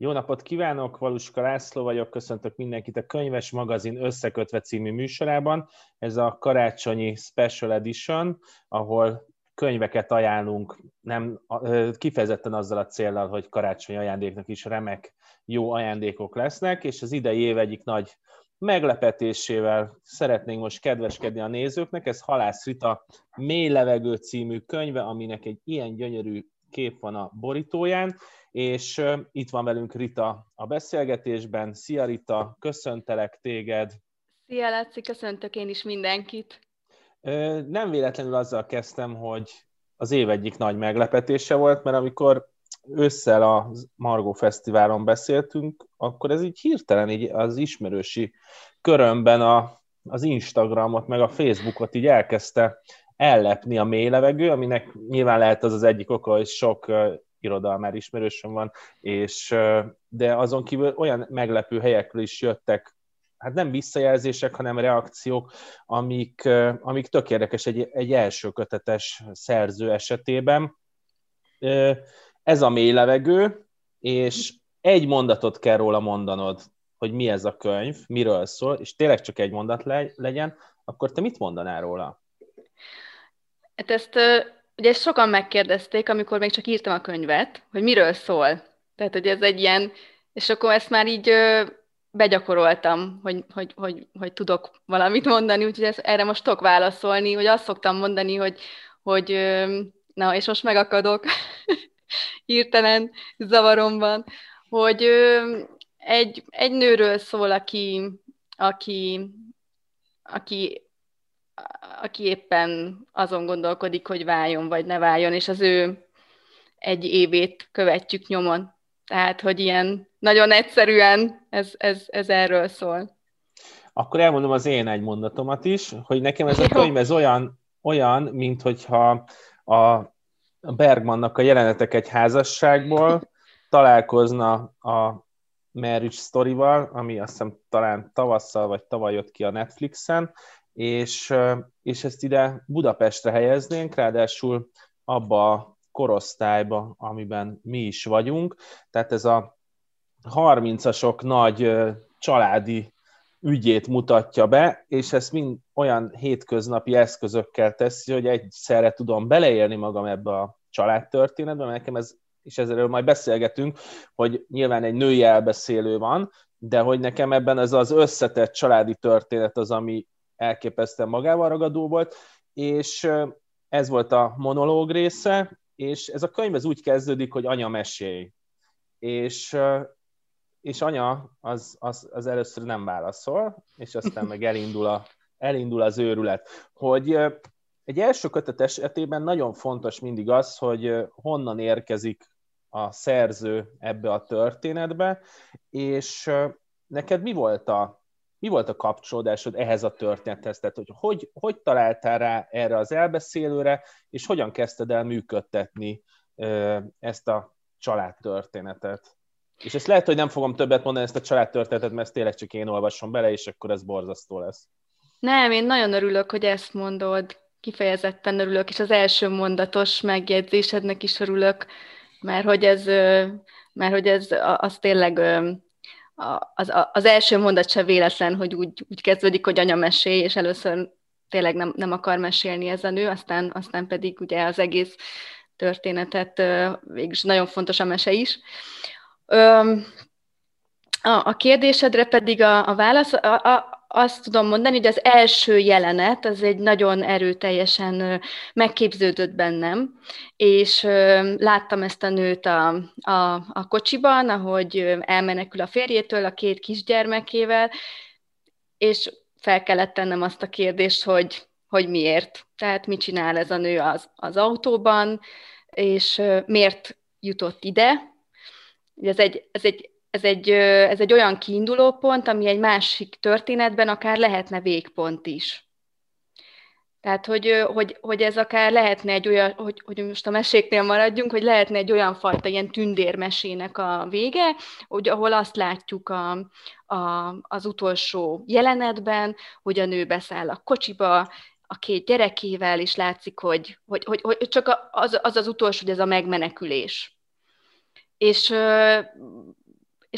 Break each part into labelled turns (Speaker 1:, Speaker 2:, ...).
Speaker 1: Jó napot kívánok, Valuska László vagyok, köszöntök mindenkit a Könyves Magazin Összekötve című műsorában. Ez a karácsonyi Special Edition, ahol könyveket ajánlunk, nem kifejezetten azzal a célral, hogy karácsonyi ajándéknak is remek, jó ajándékok lesznek, és az idei év egyik nagy meglepetésével szeretnénk most kedveskedni a nézőknek. Ez Halász Rita Mély levegő című könyve, aminek egy ilyen gyönyörű kép van a borítóján, és itt van velünk Rita a beszélgetésben. Szia Rita, köszöntelek téged.
Speaker 2: Szia Laci, köszöntök én is mindenkit.
Speaker 1: Nem véletlenül azzal kezdtem, hogy az év egyik nagy meglepetése volt, mert amikor ősszel a Margó Fesztiválon beszéltünk, akkor ez így hirtelen így az ismerősi körömben a, az Instagramot, meg a Facebookot így elkezdte ellepni a mély levegő, aminek nyilván lehet az az egyik oka, hogy sok irodalmár ismerősöm van, és, de azon kívül olyan meglepő helyekről is jöttek hát nem visszajelzések, hanem reakciók, amik, amik tök érdekes egy, egy első kötetes szerző esetében. Ez a mély levegő, és egy mondatot kell róla mondanod, hogy mi ez a könyv, miről szól, és tényleg csak egy mondat le, legyen, akkor te mit mondanál róla?
Speaker 2: Hát ezt ugye sokan megkérdezték, amikor még csak írtam a könyvet, hogy miről szól. Tehát, hogy ez egy ilyen, és akkor ezt már így begyakoroltam, hogy, hogy, hogy, hogy tudok valamit mondani, úgyhogy ezt, erre most tudok válaszolni, hogy azt szoktam mondani, hogy, hogy na, és most megakadok hirtelen zavaromban, hogy egy, egy nőről szól, aki, aki, aki aki éppen azon gondolkodik, hogy váljon vagy ne váljon, és az ő egy évét követjük nyomon. Tehát, hogy ilyen nagyon egyszerűen ez, ez, ez erről szól.
Speaker 1: Akkor elmondom az én egy mondatomat is, hogy nekem ez a könyv ez olyan, olyan mint hogyha a Bergmannak a jelenetek egy házasságból találkozna a Marriage Story-val, ami azt hiszem talán tavasszal vagy tavaly jött ki a Netflixen, és, és ezt ide Budapestre helyeznénk, ráadásul abba a korosztályba, amiben mi is vagyunk. Tehát ez a 30-asok nagy családi ügyét mutatja be, és ezt mind olyan hétköznapi eszközökkel teszi, hogy egyszerre tudom beleélni magam ebbe a családtörténetbe, mert nekem ez, és ezzel majd beszélgetünk, hogy nyilván egy női elbeszélő van, de hogy nekem ebben ez az összetett családi történet az, ami elképesztően magával ragadó volt, és ez volt a monológ része, és ez a könyv ez úgy kezdődik, hogy anya mesélj. És, és anya az, az, az először nem válaszol, és aztán meg elindul, a, elindul az őrület. Hogy egy első kötet esetében nagyon fontos mindig az, hogy honnan érkezik a szerző ebbe a történetbe, és neked mi volt a, mi volt a kapcsolódásod ehhez a történethez? Tehát, hogy, hogy hogy találtál rá erre az elbeszélőre, és hogyan kezdted el működtetni ezt a családtörténetet? És ezt lehet, hogy nem fogom többet mondani ezt a családtörténetet, mert ezt tényleg csak én olvasom bele, és akkor ez borzasztó lesz.
Speaker 2: Nem, én nagyon örülök, hogy ezt mondod. Kifejezetten örülök, és az első mondatos megjegyzésednek is örülök, mert hogy ez, mert hogy ez az tényleg az, az első mondat se véletlen, hogy úgy, úgy kezdődik, hogy anya mesél, és először tényleg nem, nem akar mesélni ez a nő, aztán, aztán pedig ugye az egész történetet végülis nagyon fontos a mese is. A, kérdésedre pedig a, a válasz, a, a, azt tudom mondani, hogy az első jelenet az egy nagyon erőteljesen megképződött bennem, és láttam ezt a nőt a, a, a kocsiban, ahogy elmenekül a férjétől, a két kisgyermekével, és fel kellett tennem azt a kérdést, hogy, hogy miért. Tehát mit csinál ez a nő az, az autóban, és miért jutott ide. Ez egy, ez egy ez egy, ez egy olyan kiinduló pont, ami egy másik történetben akár lehetne végpont is. Tehát, hogy, hogy, hogy ez akár lehetne egy olyan, hogy, hogy most a meséknél maradjunk, hogy lehetne egy olyan fajta ilyen tündérmesének a vége, hogy ahol azt látjuk a, a, az utolsó jelenetben, hogy a nő beszáll a kocsiba, a két gyerekével, és látszik, hogy, hogy, hogy, hogy csak az, az az utolsó, hogy ez a megmenekülés. És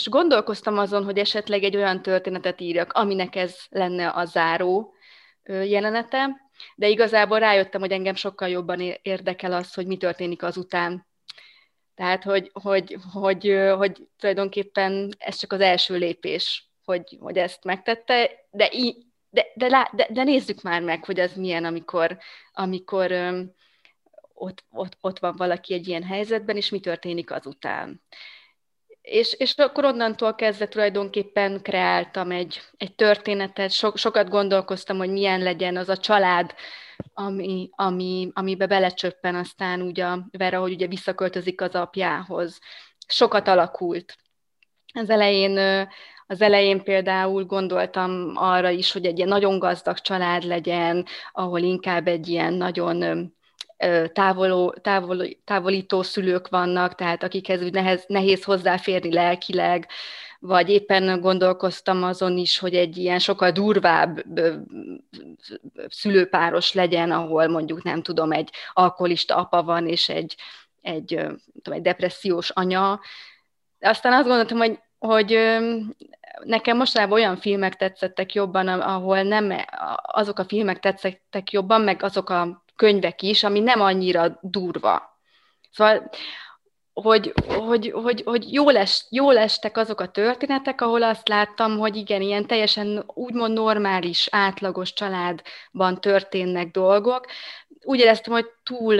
Speaker 2: és gondolkoztam azon, hogy esetleg egy olyan történetet írjak, aminek ez lenne a záró jelenete, de igazából rájöttem, hogy engem sokkal jobban érdekel az, hogy mi történik azután. Tehát, hogy, hogy, hogy, hogy tulajdonképpen ez csak az első lépés, hogy, hogy ezt megtette, de, de, de, de, de nézzük már meg, hogy az milyen, amikor, amikor ott, ott, ott van valaki egy ilyen helyzetben, és mi történik azután. És, és akkor onnantól kezdve tulajdonképpen kreáltam egy, egy történetet, so, sokat gondolkoztam, hogy milyen legyen az a család, ami, ami, amibe belecsöppen aztán úgy a Vera, hogy ugye visszaköltözik az apjához. Sokat alakult. Az elején, az elején például gondoltam arra is, hogy egy ilyen nagyon gazdag család legyen, ahol inkább egy ilyen nagyon távoló, távol, távolító szülők vannak, tehát akikhez úgy nehez, nehéz hozzáférni lelkileg, vagy éppen gondolkoztam azon is, hogy egy ilyen sokkal durvább szülőpáros legyen, ahol mondjuk nem tudom, egy alkoholista apa van, és egy, egy, tudom, egy depressziós anya. Aztán azt gondoltam, hogy, hogy nekem mostanában olyan filmek tetszettek jobban, ahol nem azok a filmek tetszettek jobban, meg azok a könyvek is, ami nem annyira durva. Szóval, hogy, hogy, hogy, hogy jól, es, jól estek azok a történetek, ahol azt láttam, hogy igen, ilyen teljesen úgymond normális, átlagos családban történnek dolgok. Úgy éreztem, hogy túl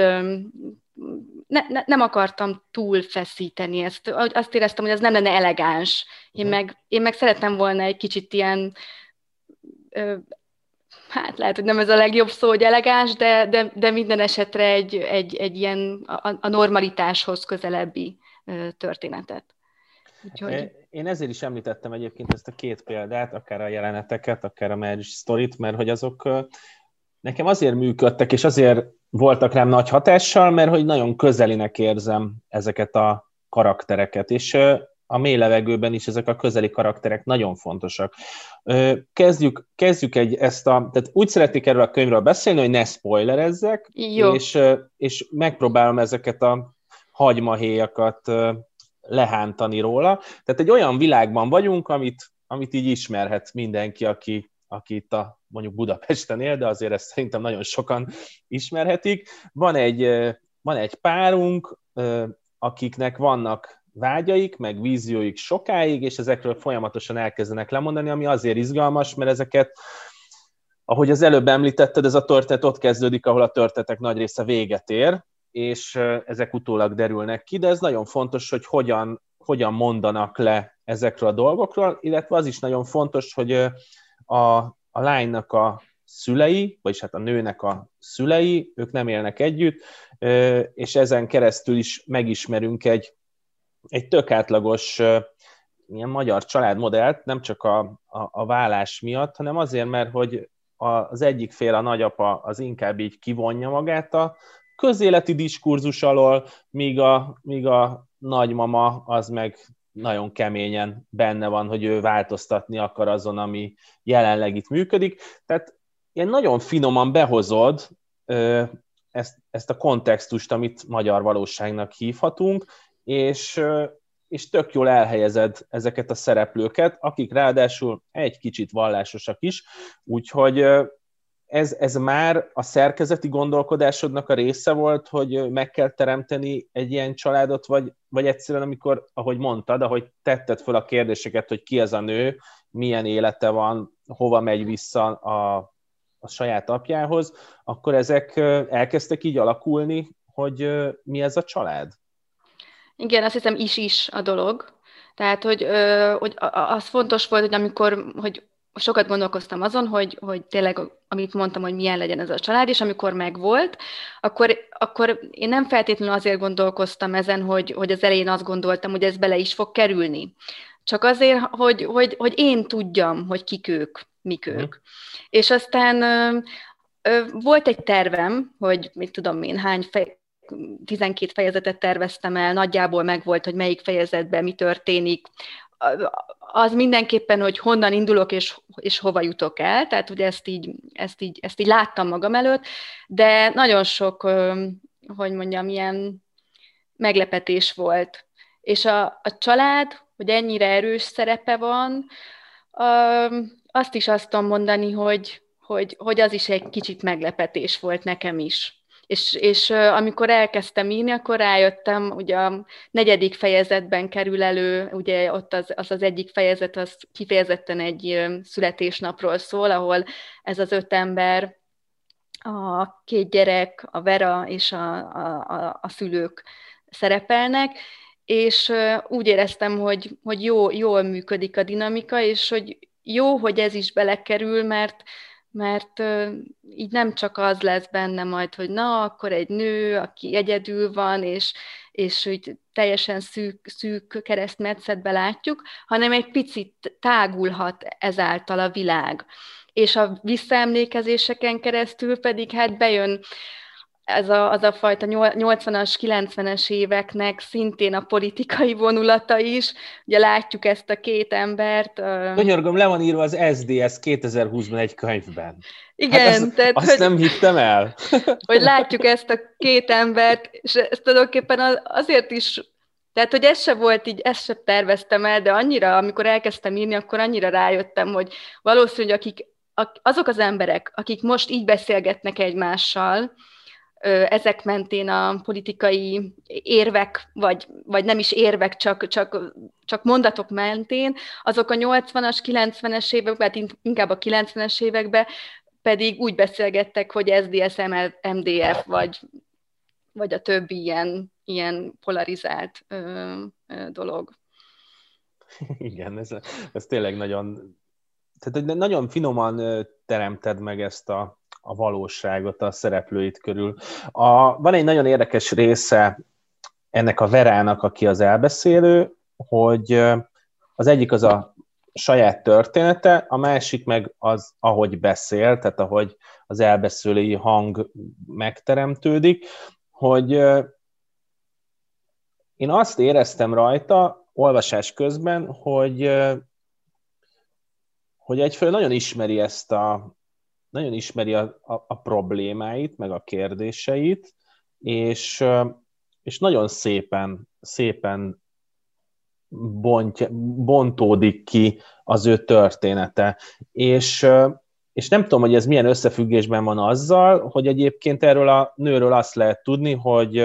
Speaker 2: ne, ne, nem akartam túl feszíteni ezt. Azt éreztem, hogy ez nem lenne elegáns. Én mhm. meg, én meg szerettem volna egy kicsit ilyen hát lehet, hogy nem ez a legjobb szó, hogy elegáns, de, de, de minden esetre egy, egy, egy ilyen a, a normalitáshoz közelebbi történetet.
Speaker 1: Úgyhogy... Én ezért is említettem egyébként ezt a két példát, akár a jeleneteket, akár a Marriage Story-t, mert hogy azok nekem azért működtek, és azért voltak rám nagy hatással, mert hogy nagyon közelinek érzem ezeket a karaktereket, és a mély levegőben is ezek a közeli karakterek nagyon fontosak. Kezdjük, kezdjük egy, ezt a, tehát úgy szeretnék erről a könyvről beszélni, hogy ne spoilerezzek, Jó. És, és megpróbálom ezeket a hagymahéjakat lehántani róla. Tehát egy olyan világban vagyunk, amit, amit így ismerhet mindenki, aki, aki itt a mondjuk Budapesten él, de azért ezt szerintem nagyon sokan ismerhetik. Van egy, van egy párunk, akiknek vannak vágyaik, meg vízióik sokáig, és ezekről folyamatosan elkezdenek lemondani, ami azért izgalmas, mert ezeket, ahogy az előbb említetted, ez a történet ott kezdődik, ahol a történetek nagy része véget ér, és ezek utólag derülnek ki, de ez nagyon fontos, hogy hogyan, hogyan mondanak le ezekről a dolgokról, illetve az is nagyon fontos, hogy a, a lánynak a szülei, vagyis hát a nőnek a szülei, ők nem élnek együtt, és ezen keresztül is megismerünk egy egy tök átlagos ilyen magyar családmodellt, nem csak a, a, a vállás miatt, hanem azért, mert hogy az egyik fél, a nagyapa, az inkább így kivonja magát a közéleti diskurzus alól, míg a, míg a nagymama az meg nagyon keményen benne van, hogy ő változtatni akar azon, ami jelenleg itt működik. Tehát ilyen nagyon finoman behozod ezt, ezt a kontextust, amit magyar valóságnak hívhatunk, és, és tök jól elhelyezed ezeket a szereplőket, akik ráadásul egy kicsit vallásosak is, úgyhogy ez, ez már a szerkezeti gondolkodásodnak a része volt, hogy meg kell teremteni egy ilyen családot, vagy, vagy egyszerűen amikor, ahogy mondtad, ahogy tetted fel a kérdéseket, hogy ki ez a nő, milyen élete van, hova megy vissza a, a saját apjához, akkor ezek elkezdtek így alakulni, hogy mi ez a család?
Speaker 2: Igen, azt hiszem is-is a dolog. Tehát, hogy, ö, hogy az fontos volt, hogy amikor, hogy sokat gondolkoztam azon, hogy, hogy tényleg, amit mondtam, hogy milyen legyen ez a család, és amikor megvolt, akkor, akkor én nem feltétlenül azért gondolkoztam ezen, hogy, hogy az elején azt gondoltam, hogy ez bele is fog kerülni. Csak azért, hogy, hogy, hogy én tudjam, hogy kik ők, mik mm. ők. És aztán ö, ö, volt egy tervem, hogy mit tudom én, hány fej, 12 fejezetet terveztem el, nagyjából megvolt, hogy melyik fejezetben mi történik, az mindenképpen, hogy honnan indulok és, és hova jutok el, tehát ugye ezt így, ezt, így, ezt így láttam magam előtt, de nagyon sok, hogy mondjam, ilyen meglepetés volt. És a, a család, hogy ennyire erős szerepe van. Azt is azt tudom mondani, hogy, hogy, hogy az is egy kicsit meglepetés volt nekem is. És, és amikor elkezdtem írni, akkor rájöttem, ugye a negyedik fejezetben kerül elő, ugye ott az az, az egyik fejezet, az kifejezetten egy születésnapról szól, ahol ez az öt ember, a két gyerek, a Vera és a, a, a szülők szerepelnek, és úgy éreztem, hogy, hogy jó, jól működik a dinamika, és hogy jó, hogy ez is belekerül, mert, mert így nem csak az lesz benne majd, hogy na, akkor egy nő, aki egyedül van, és, és úgy teljesen szűk, szűk keresztmetszetbe látjuk, hanem egy picit tágulhat ezáltal a világ. És a visszaemlékezéseken keresztül pedig hát bejön ez a, az a fajta 80-as, 90-es éveknek szintén a politikai vonulata is. Ugye látjuk ezt a két embert.
Speaker 1: Könyörgöm, le van írva az SDS 2020-ban egy könyvben.
Speaker 2: Igen. Hát azt,
Speaker 1: tehát, azt hogy, nem hittem el.
Speaker 2: Hogy látjuk ezt a két embert, és ezt tulajdonképpen azért is tehát, hogy ez se volt így, ezt se terveztem el, de annyira, amikor elkezdtem írni, akkor annyira rájöttem, hogy valószínűleg akik, azok az emberek, akik most így beszélgetnek egymással, ezek mentén a politikai érvek, vagy, vagy nem is érvek, csak, csak, csak mondatok mentén, azok a 80-as, 90-es években, hát inkább a 90-es években pedig úgy beszélgettek, hogy SDSM, MDF, vagy, vagy a többi ilyen, ilyen polarizált ö, ö, dolog.
Speaker 1: Igen, ez, ez tényleg nagyon, tehát nagyon finoman teremted meg ezt a, a valóságot a szereplőit körül. A, van egy nagyon érdekes része ennek a Verának, aki az elbeszélő, hogy az egyik az a saját története, a másik meg az, ahogy beszél, tehát ahogy az elbeszélői hang megteremtődik, hogy én azt éreztem rajta olvasás közben, hogy hogy egyfelől nagyon ismeri ezt a, nagyon ismeri a, a, a problémáit, meg a kérdéseit, és, és nagyon szépen, szépen bontja, bontódik ki az ő története. És, és nem tudom, hogy ez milyen összefüggésben van azzal, hogy egyébként erről a nőről azt lehet tudni, hogy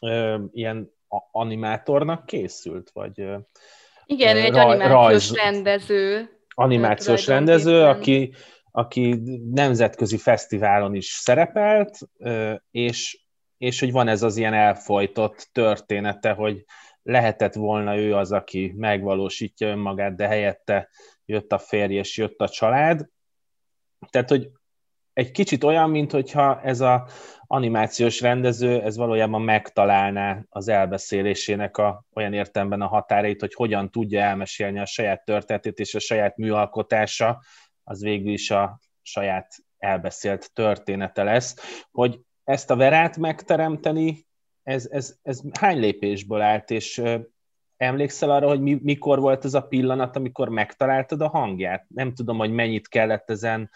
Speaker 1: ö, ilyen animátornak készült, vagy
Speaker 2: igen, ő egy raj, animációs rajz, rendező.
Speaker 1: Animációs rendező, aki, aki nemzetközi fesztiválon is szerepelt, és, és hogy van ez az ilyen elfolytott története, hogy lehetett volna ő az, aki megvalósítja önmagát, de helyette jött a férj és jött a család. Tehát, hogy egy kicsit olyan, mint hogyha ez a animációs rendező, ez valójában megtalálná az elbeszélésének a, olyan értelemben a határait, hogy hogyan tudja elmesélni a saját történetét és a saját műalkotása, az végül is a saját elbeszélt története lesz, hogy ezt a verát megteremteni, ez, ez, ez hány lépésből állt, és emlékszel arra, hogy mi, mikor volt ez a pillanat, amikor megtaláltad a hangját? Nem tudom, hogy mennyit kellett ezen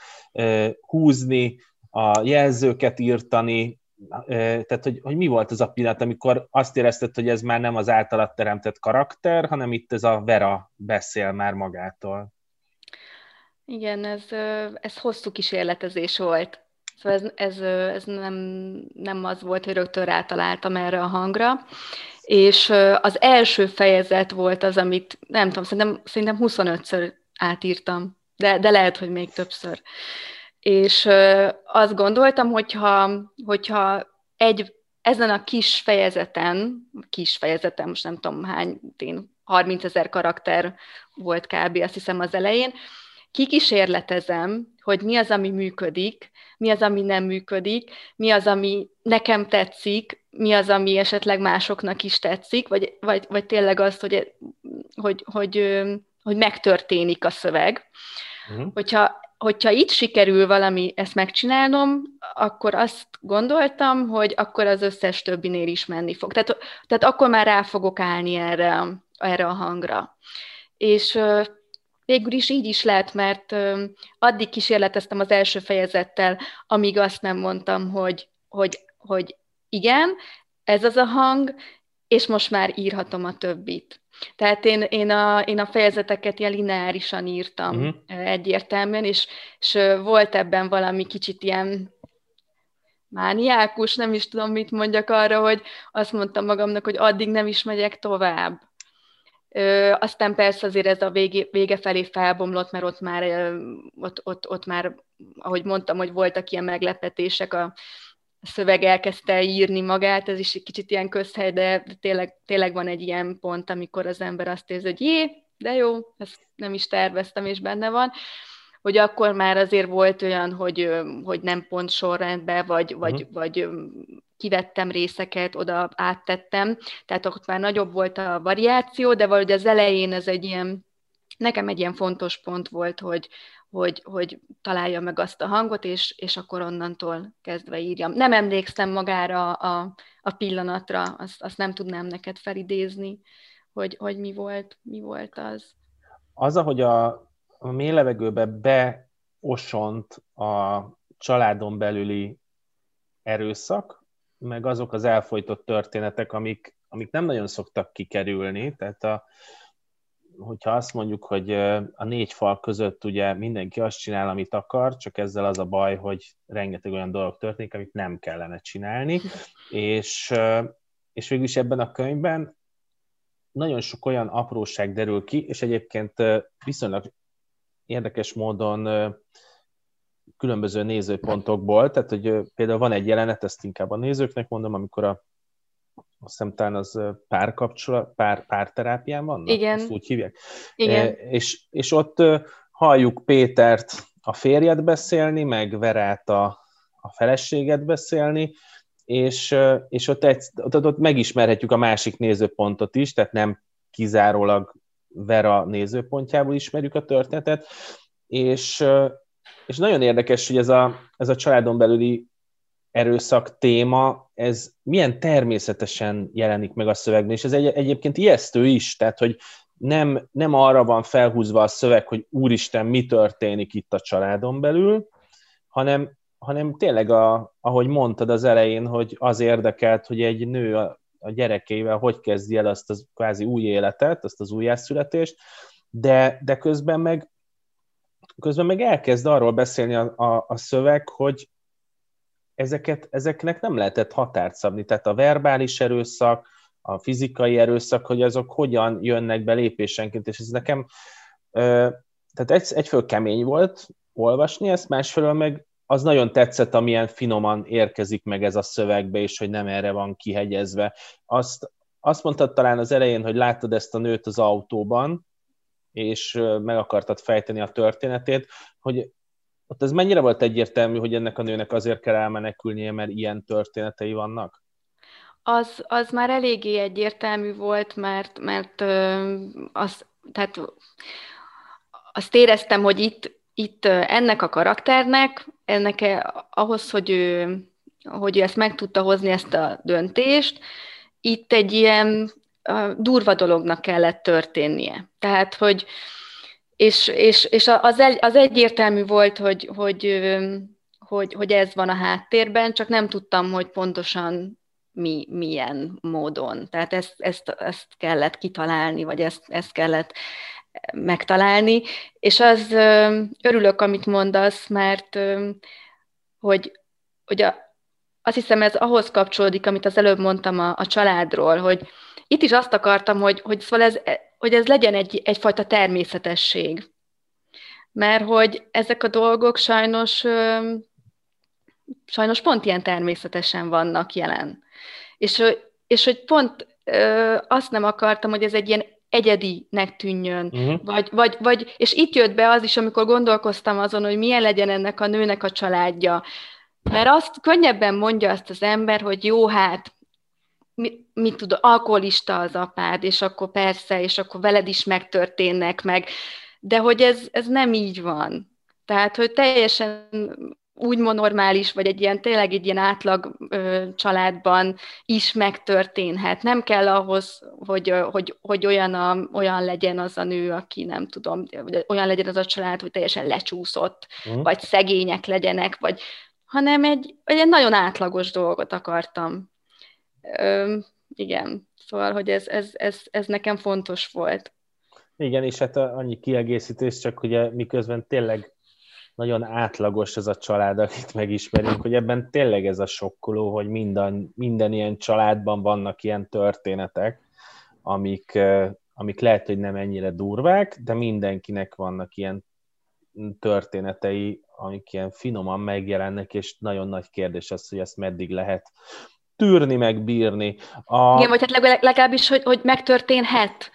Speaker 1: húzni, a jelzőket írtani, tehát hogy, hogy mi volt az a pillanat, amikor azt érezted, hogy ez már nem az általad teremtett karakter, hanem itt ez a Vera beszél már magától.
Speaker 2: Igen, ez, ez hosszú kísérletezés volt. Szóval ez, ez, ez nem, nem az volt, hogy rögtön rátaláltam erre a hangra. És az első fejezet volt az, amit nem tudom, szerintem, szerintem 25-ször átírtam, de, de lehet, hogy még többször. És azt gondoltam, hogyha, hogyha egy, ezen a kis fejezeten, kis fejezeten, most nem tudom hány, én 30 ezer karakter volt kb. azt hiszem az elején, kikísérletezem, hogy mi az, ami működik, mi az, ami nem működik, mi az, ami nekem tetszik, mi az, ami esetleg másoknak is tetszik, vagy, vagy, vagy tényleg az, hogy, hogy, hogy, hogy megtörténik a szöveg. Uh-huh. Hogyha, hogyha itt sikerül valami ezt megcsinálnom, akkor azt gondoltam, hogy akkor az összes többinél is menni fog. Tehát, tehát akkor már rá fogok állni erre, erre a hangra. És Végül is így is lehet, mert addig kísérleteztem az első fejezettel, amíg azt nem mondtam, hogy, hogy, hogy igen, ez az a hang, és most már írhatom a többit. Tehát én, én, a, én a fejezeteket ilyen lineárisan írtam uh-huh. egyértelműen, és, és volt ebben valami kicsit ilyen mániákus, nem is tudom, mit mondjak arra, hogy azt mondtam magamnak, hogy addig nem is megyek tovább. Ö, aztán persze azért ez a vége, vége felé felbomlott, mert ott már, ott, ott, ott már, ahogy mondtam, hogy voltak ilyen meglepetések, a szöveg elkezdte írni magát, ez is egy kicsit ilyen közhely, de tényleg, tényleg van egy ilyen pont, amikor az ember azt érzi, hogy jé, de jó, ezt nem is terveztem, és benne van hogy akkor már azért volt olyan, hogy, hogy nem pont sorrendben, vagy, vagy, uh-huh. vagy kivettem részeket, oda áttettem, tehát ott már nagyobb volt a variáció, de valahogy az elején ez egy ilyen, nekem egy ilyen fontos pont volt, hogy, hogy, hogy találja meg azt a hangot, és, és akkor onnantól kezdve írjam. Nem emlékszem magára a, a pillanatra, azt, azt nem tudnám neked felidézni, hogy, hogy mi volt, mi volt az.
Speaker 1: Az, ahogy a a mély levegőbe beosont a családon belüli erőszak, meg azok az elfolytott történetek, amik, amik nem nagyon szoktak kikerülni, tehát a, hogyha azt mondjuk, hogy a négy fal között ugye mindenki azt csinál, amit akar, csak ezzel az a baj, hogy rengeteg olyan dolog történik, amit nem kellene csinálni, és, és végülis ebben a könyvben nagyon sok olyan apróság derül ki, és egyébként viszonylag érdekes módon különböző nézőpontokból, tehát hogy például van egy jelenet, ezt inkább a nézőknek mondom, amikor a azt hiszem talán az párkapcsolat, pár, párterápián van?
Speaker 2: Igen.
Speaker 1: Ezt úgy hívják.
Speaker 2: Igen.
Speaker 1: E, és, és ott halljuk Pétert a férjet beszélni, meg Verát a, a feleséget beszélni, és, és ott, egy, ott, ott megismerhetjük a másik nézőpontot is, tehát nem kizárólag Vera nézőpontjából ismerjük a történetet, és, és nagyon érdekes, hogy ez a, ez a családon belüli erőszak téma, ez milyen természetesen jelenik meg a szövegben, és ez egy, egyébként ijesztő is, tehát hogy nem, nem arra van felhúzva a szöveg, hogy úristen, mi történik itt a családon belül, hanem, hanem tényleg, a, ahogy mondtad az elején, hogy az érdekelt, hogy egy nő a gyerekeivel hogy kezdi el azt az kvázi új életet, azt az újjászületést, de, de közben meg közben meg elkezd arról beszélni a, a, a szöveg, hogy ezeket, ezeknek nem lehetett határt szabni. Tehát a verbális erőszak, a fizikai erőszak, hogy azok hogyan jönnek be lépésenként, és ez nekem tehát egy, egyföl kemény volt olvasni ezt, másfelől meg az nagyon tetszett, amilyen finoman érkezik meg ez a szövegbe, és hogy nem erre van kihegyezve. Azt, azt mondtad talán az elején, hogy láttad ezt a nőt az autóban, és meg akartad fejteni a történetét, hogy ott ez mennyire volt egyértelmű, hogy ennek a nőnek azért kell elmenekülnie, mert ilyen történetei vannak?
Speaker 2: Az, az már eléggé egyértelmű volt, mert, mert az, tehát azt éreztem, hogy itt, itt ennek a karakternek, ennek e, ahhoz, hogy ő, hogy ő ezt meg tudta hozni, ezt a döntést, itt egy ilyen durva dolognak kellett történnie. Tehát, hogy és, és, és az, egy, az egyértelmű volt, hogy, hogy, hogy, hogy ez van a háttérben, csak nem tudtam, hogy pontosan mi, milyen módon. Tehát ezt, ezt, ezt kellett kitalálni, vagy ezt, ezt kellett megtalálni, és az örülök, amit mondasz, mert hogy, hogy a, azt hiszem ez ahhoz kapcsolódik, amit az előbb mondtam a, a családról, hogy itt is azt akartam, hogy, hogy, szóval ez, hogy ez legyen egy, egyfajta természetesség. Mert hogy ezek a dolgok sajnos, sajnos pont ilyen természetesen vannak jelen. És, és hogy pont azt nem akartam, hogy ez egy ilyen egyedinek tűnjön. Uh-huh. Vagy, vagy, vagy, és itt jött be az is, amikor gondolkoztam azon, hogy milyen legyen ennek a nőnek a családja. Mert azt könnyebben mondja azt az ember, hogy jó, hát mit, mit tud, alkoholista az apád, és akkor persze, és akkor veled is megtörténnek meg, de hogy ez, ez nem így van. Tehát, hogy teljesen úgy normális, vagy egy ilyen tényleg egy ilyen átlag ö, családban is megtörténhet. Nem kell ahhoz, hogy, hogy, hogy olyan, a, olyan legyen az a nő, aki nem tudom, vagy olyan legyen az a család, hogy teljesen lecsúszott, uh-huh. vagy szegények legyenek, vagy hanem egy, egy nagyon átlagos dolgot akartam. Ö, igen. Szóval, hogy ez, ez, ez, ez nekem fontos volt.
Speaker 1: Igen, és hát annyi kiegészítés, csak ugye miközben tényleg nagyon átlagos ez a család, akit megismerünk, hogy ebben tényleg ez a sokkoló, hogy minden, minden ilyen családban vannak ilyen történetek, amik, amik lehet, hogy nem ennyire durvák, de mindenkinek vannak ilyen történetei, amik ilyen finoman megjelennek, és nagyon nagy kérdés az, hogy ezt meddig lehet tűrni, meg bírni.
Speaker 2: A... Igen, vagy hát legalábbis, hogy, hogy megtörténhet.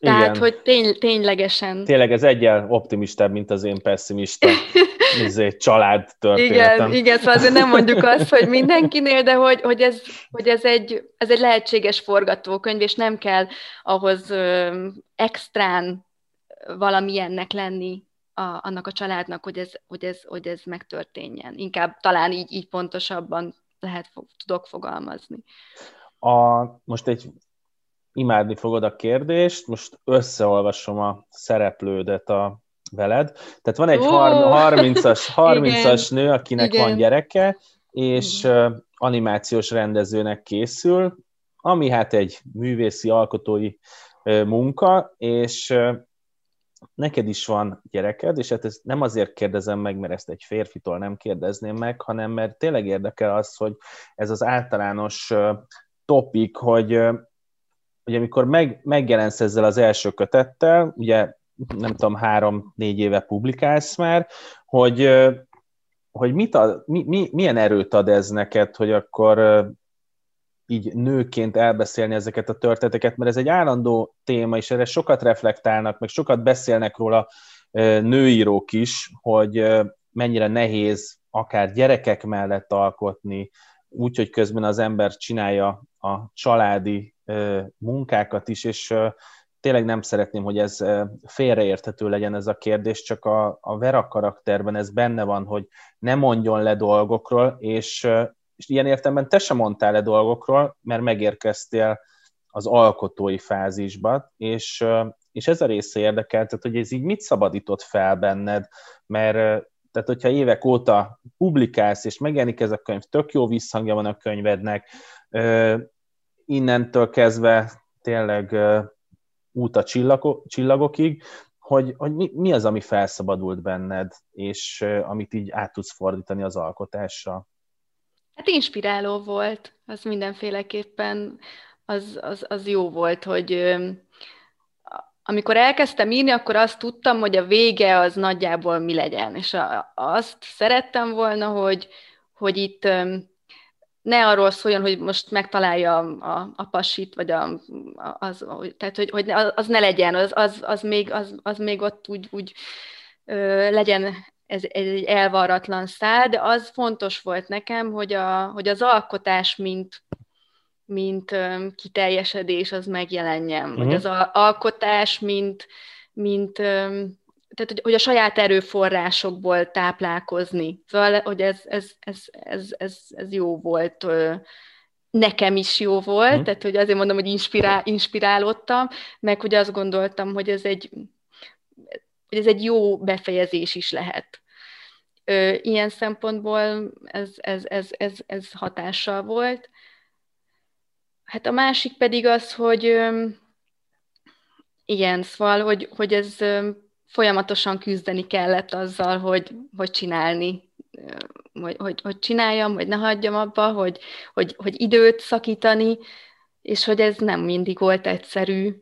Speaker 2: Tehát, Igen. hogy tény, ténylegesen.
Speaker 1: Tényleg ez egyel optimistább, mint az én pessimista izé, család történetem.
Speaker 2: Igen, igen, szóval azért nem mondjuk azt, hogy mindenkinél, de hogy, hogy, ez, hogy ez, egy, ez egy lehetséges forgatókönyv, és nem kell ahhoz ö, extrán valamilyennek lenni a, annak a családnak, hogy ez, hogy, ez, hogy ez megtörténjen. Inkább talán így, így pontosabban lehet, tudok fogalmazni.
Speaker 1: A, most egy imádni fogod a kérdést, most összeolvasom a szereplődet a veled. Tehát van egy oh! 30-as, 30-as nő, akinek Igen. van gyereke, és uh, animációs rendezőnek készül, ami hát egy művészi, alkotói munka, és neked is van gyereked, és hát ezt nem azért kérdezem meg, mert ezt egy férfitól nem kérdezném meg, hanem mert tényleg érdekel az, hogy ez az általános topik, hogy hogy amikor meg, megjelensz ezzel az első kötettel, ugye nem tudom, három-négy éve publikálsz már, hogy, hogy mit ad, mi, mi, milyen erőt ad ez neked, hogy akkor így nőként elbeszélni ezeket a történeteket, mert ez egy állandó téma, és erre sokat reflektálnak, meg sokat beszélnek róla nőírók is, hogy mennyire nehéz akár gyerekek mellett alkotni, úgy, hogy közben az ember csinálja a családi munkákat is, és tényleg nem szeretném, hogy ez félreérthető legyen ez a kérdés, csak a, a Vera karakterben ez benne van, hogy ne mondjon le dolgokról, és, és ilyen értelemben te sem mondtál le dolgokról, mert megérkeztél az alkotói fázisba, és, és ez a része érdekelt, tehát hogy ez így mit szabadított fel benned, mert tehát hogyha évek óta publikálsz, és megjelenik ez a könyv, tök jó visszhangja van a könyvednek, innentől kezdve tényleg út a csillagokig, hogy, hogy mi, mi az, ami felszabadult benned, és amit így át tudsz fordítani az alkotásra?
Speaker 2: Hát inspiráló volt, az mindenféleképpen az, az, az jó volt, hogy amikor elkezdtem írni, akkor azt tudtam, hogy a vége az nagyjából mi legyen, és a, azt szerettem volna, hogy, hogy itt ne arról szóljon, hogy most megtalálja a, a pasit, vagy a, az, tehát hogy, hogy az ne legyen, az, az, az, még, az, az még ott úgy, úgy ö, legyen ez egy elvarratlan szál, de az fontos volt nekem, hogy, a, hogy az alkotás, mint, mint ö, kiteljesedés, az megjelenjen, uh-huh. vagy mhm. az alkotás, mint, mint ö, tehát, hogy, hogy a saját erőforrásokból táplálkozni. Szóval, hogy ez, ez, ez, ez, ez, ez jó volt, nekem is jó volt, mm. tehát, hogy azért mondom, hogy inspirál, inspirálódtam, meg hogy azt gondoltam, hogy ez egy, hogy ez egy jó befejezés is lehet. Ilyen szempontból ez, ez, ez, ez, ez hatással volt. Hát a másik pedig az, hogy igen, szóval, hogy, hogy ez folyamatosan küzdeni kellett azzal, hogy, hogy csinálni, hogy, hogy, hogy csináljam, hogy ne hagyjam abba, hogy, hogy, hogy időt szakítani, és hogy ez nem mindig volt egyszerű,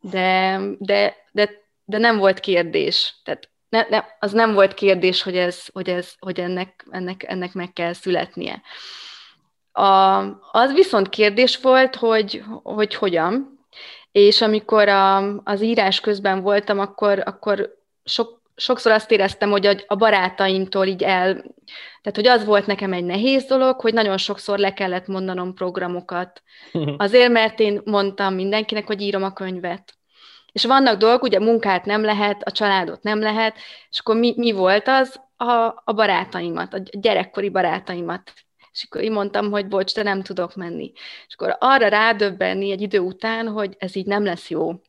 Speaker 2: de, de, de, de nem volt kérdés. Tehát ne, ne, az nem volt kérdés, hogy, ez, hogy, ez, hogy ennek, ennek, ennek meg kell születnie. A, az viszont kérdés volt, hogy, hogy hogyan, és amikor a, az írás közben voltam, akkor, akkor sok, sokszor azt éreztem, hogy a, a barátaimtól így el, tehát hogy az volt nekem egy nehéz dolog, hogy nagyon sokszor le kellett mondanom programokat. Azért, mert én mondtam mindenkinek, hogy írom a könyvet. És vannak dolgok, ugye munkát nem lehet, a családot nem lehet, és akkor mi, mi volt az? A, a barátaimat, a gyerekkori barátaimat és akkor így mondtam, hogy bocs, de nem tudok menni. És akkor arra rádöbbenni egy idő után, hogy ez így nem lesz jó.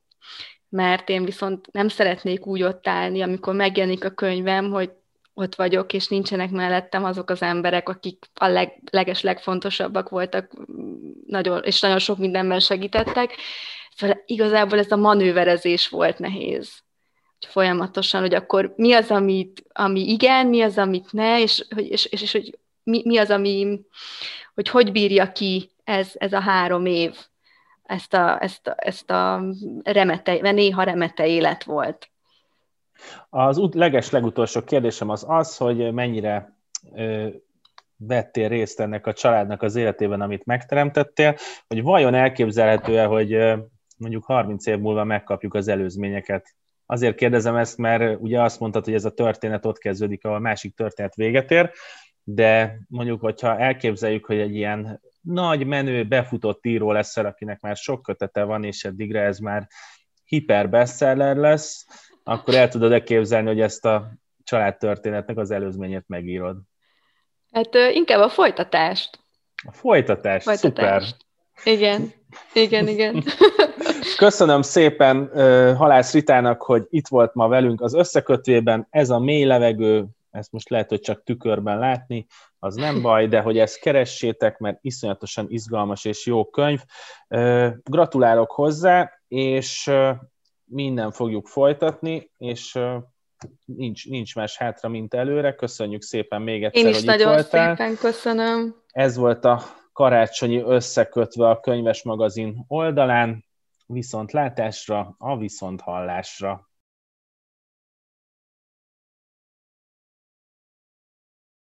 Speaker 2: Mert én viszont nem szeretnék úgy ott állni, amikor megjelenik a könyvem, hogy ott vagyok, és nincsenek mellettem azok az emberek, akik a leg, leges legfontosabbak voltak, nagyon, és nagyon sok mindenben segítettek. Szóval igazából ez a manőverezés volt nehéz. Folyamatosan, hogy akkor mi az, amit, ami igen, mi az, amit ne, és, és, és, és hogy mi, mi az, ami, hogy hogy bírja ki ez, ez a három év, ezt a, ezt a, ezt a remete, mert néha remete élet volt.
Speaker 1: Az ut- leges legutolsó kérdésem az az, hogy mennyire ö, vettél részt ennek a családnak az életében, amit megteremtettél, hogy vajon elképzelhető-e, hogy mondjuk 30 év múlva megkapjuk az előzményeket. Azért kérdezem ezt, mert ugye azt mondtad, hogy ez a történet ott kezdődik, ahol a másik történet véget ér, de mondjuk, hogyha elképzeljük, hogy egy ilyen nagy menő, befutott író lesz akinek már sok kötete van, és eddigre ez már hiper bestseller lesz, akkor el tudod-e képzelni, hogy ezt a családtörténetnek az előzményét megírod?
Speaker 2: Hát inkább a folytatást.
Speaker 1: A folytatást, folytatást. szuper.
Speaker 2: Igen, igen, igen.
Speaker 1: Köszönöm szépen Halász Ritának, hogy itt volt ma velünk az összekötvében. Ez a mély levegő, ezt most lehet, hogy csak tükörben látni, az nem baj, de hogy ezt keressétek, mert iszonyatosan izgalmas és jó könyv. Gratulálok hozzá, és minden fogjuk folytatni, és nincs, nincs más hátra, mint előre. Köszönjük szépen még egyszer,
Speaker 2: Én is hogy nagyon itt voltál. szépen köszönöm.
Speaker 1: Ez volt a karácsonyi összekötve a könyves magazin oldalán. Viszont látásra, a viszont hallásra.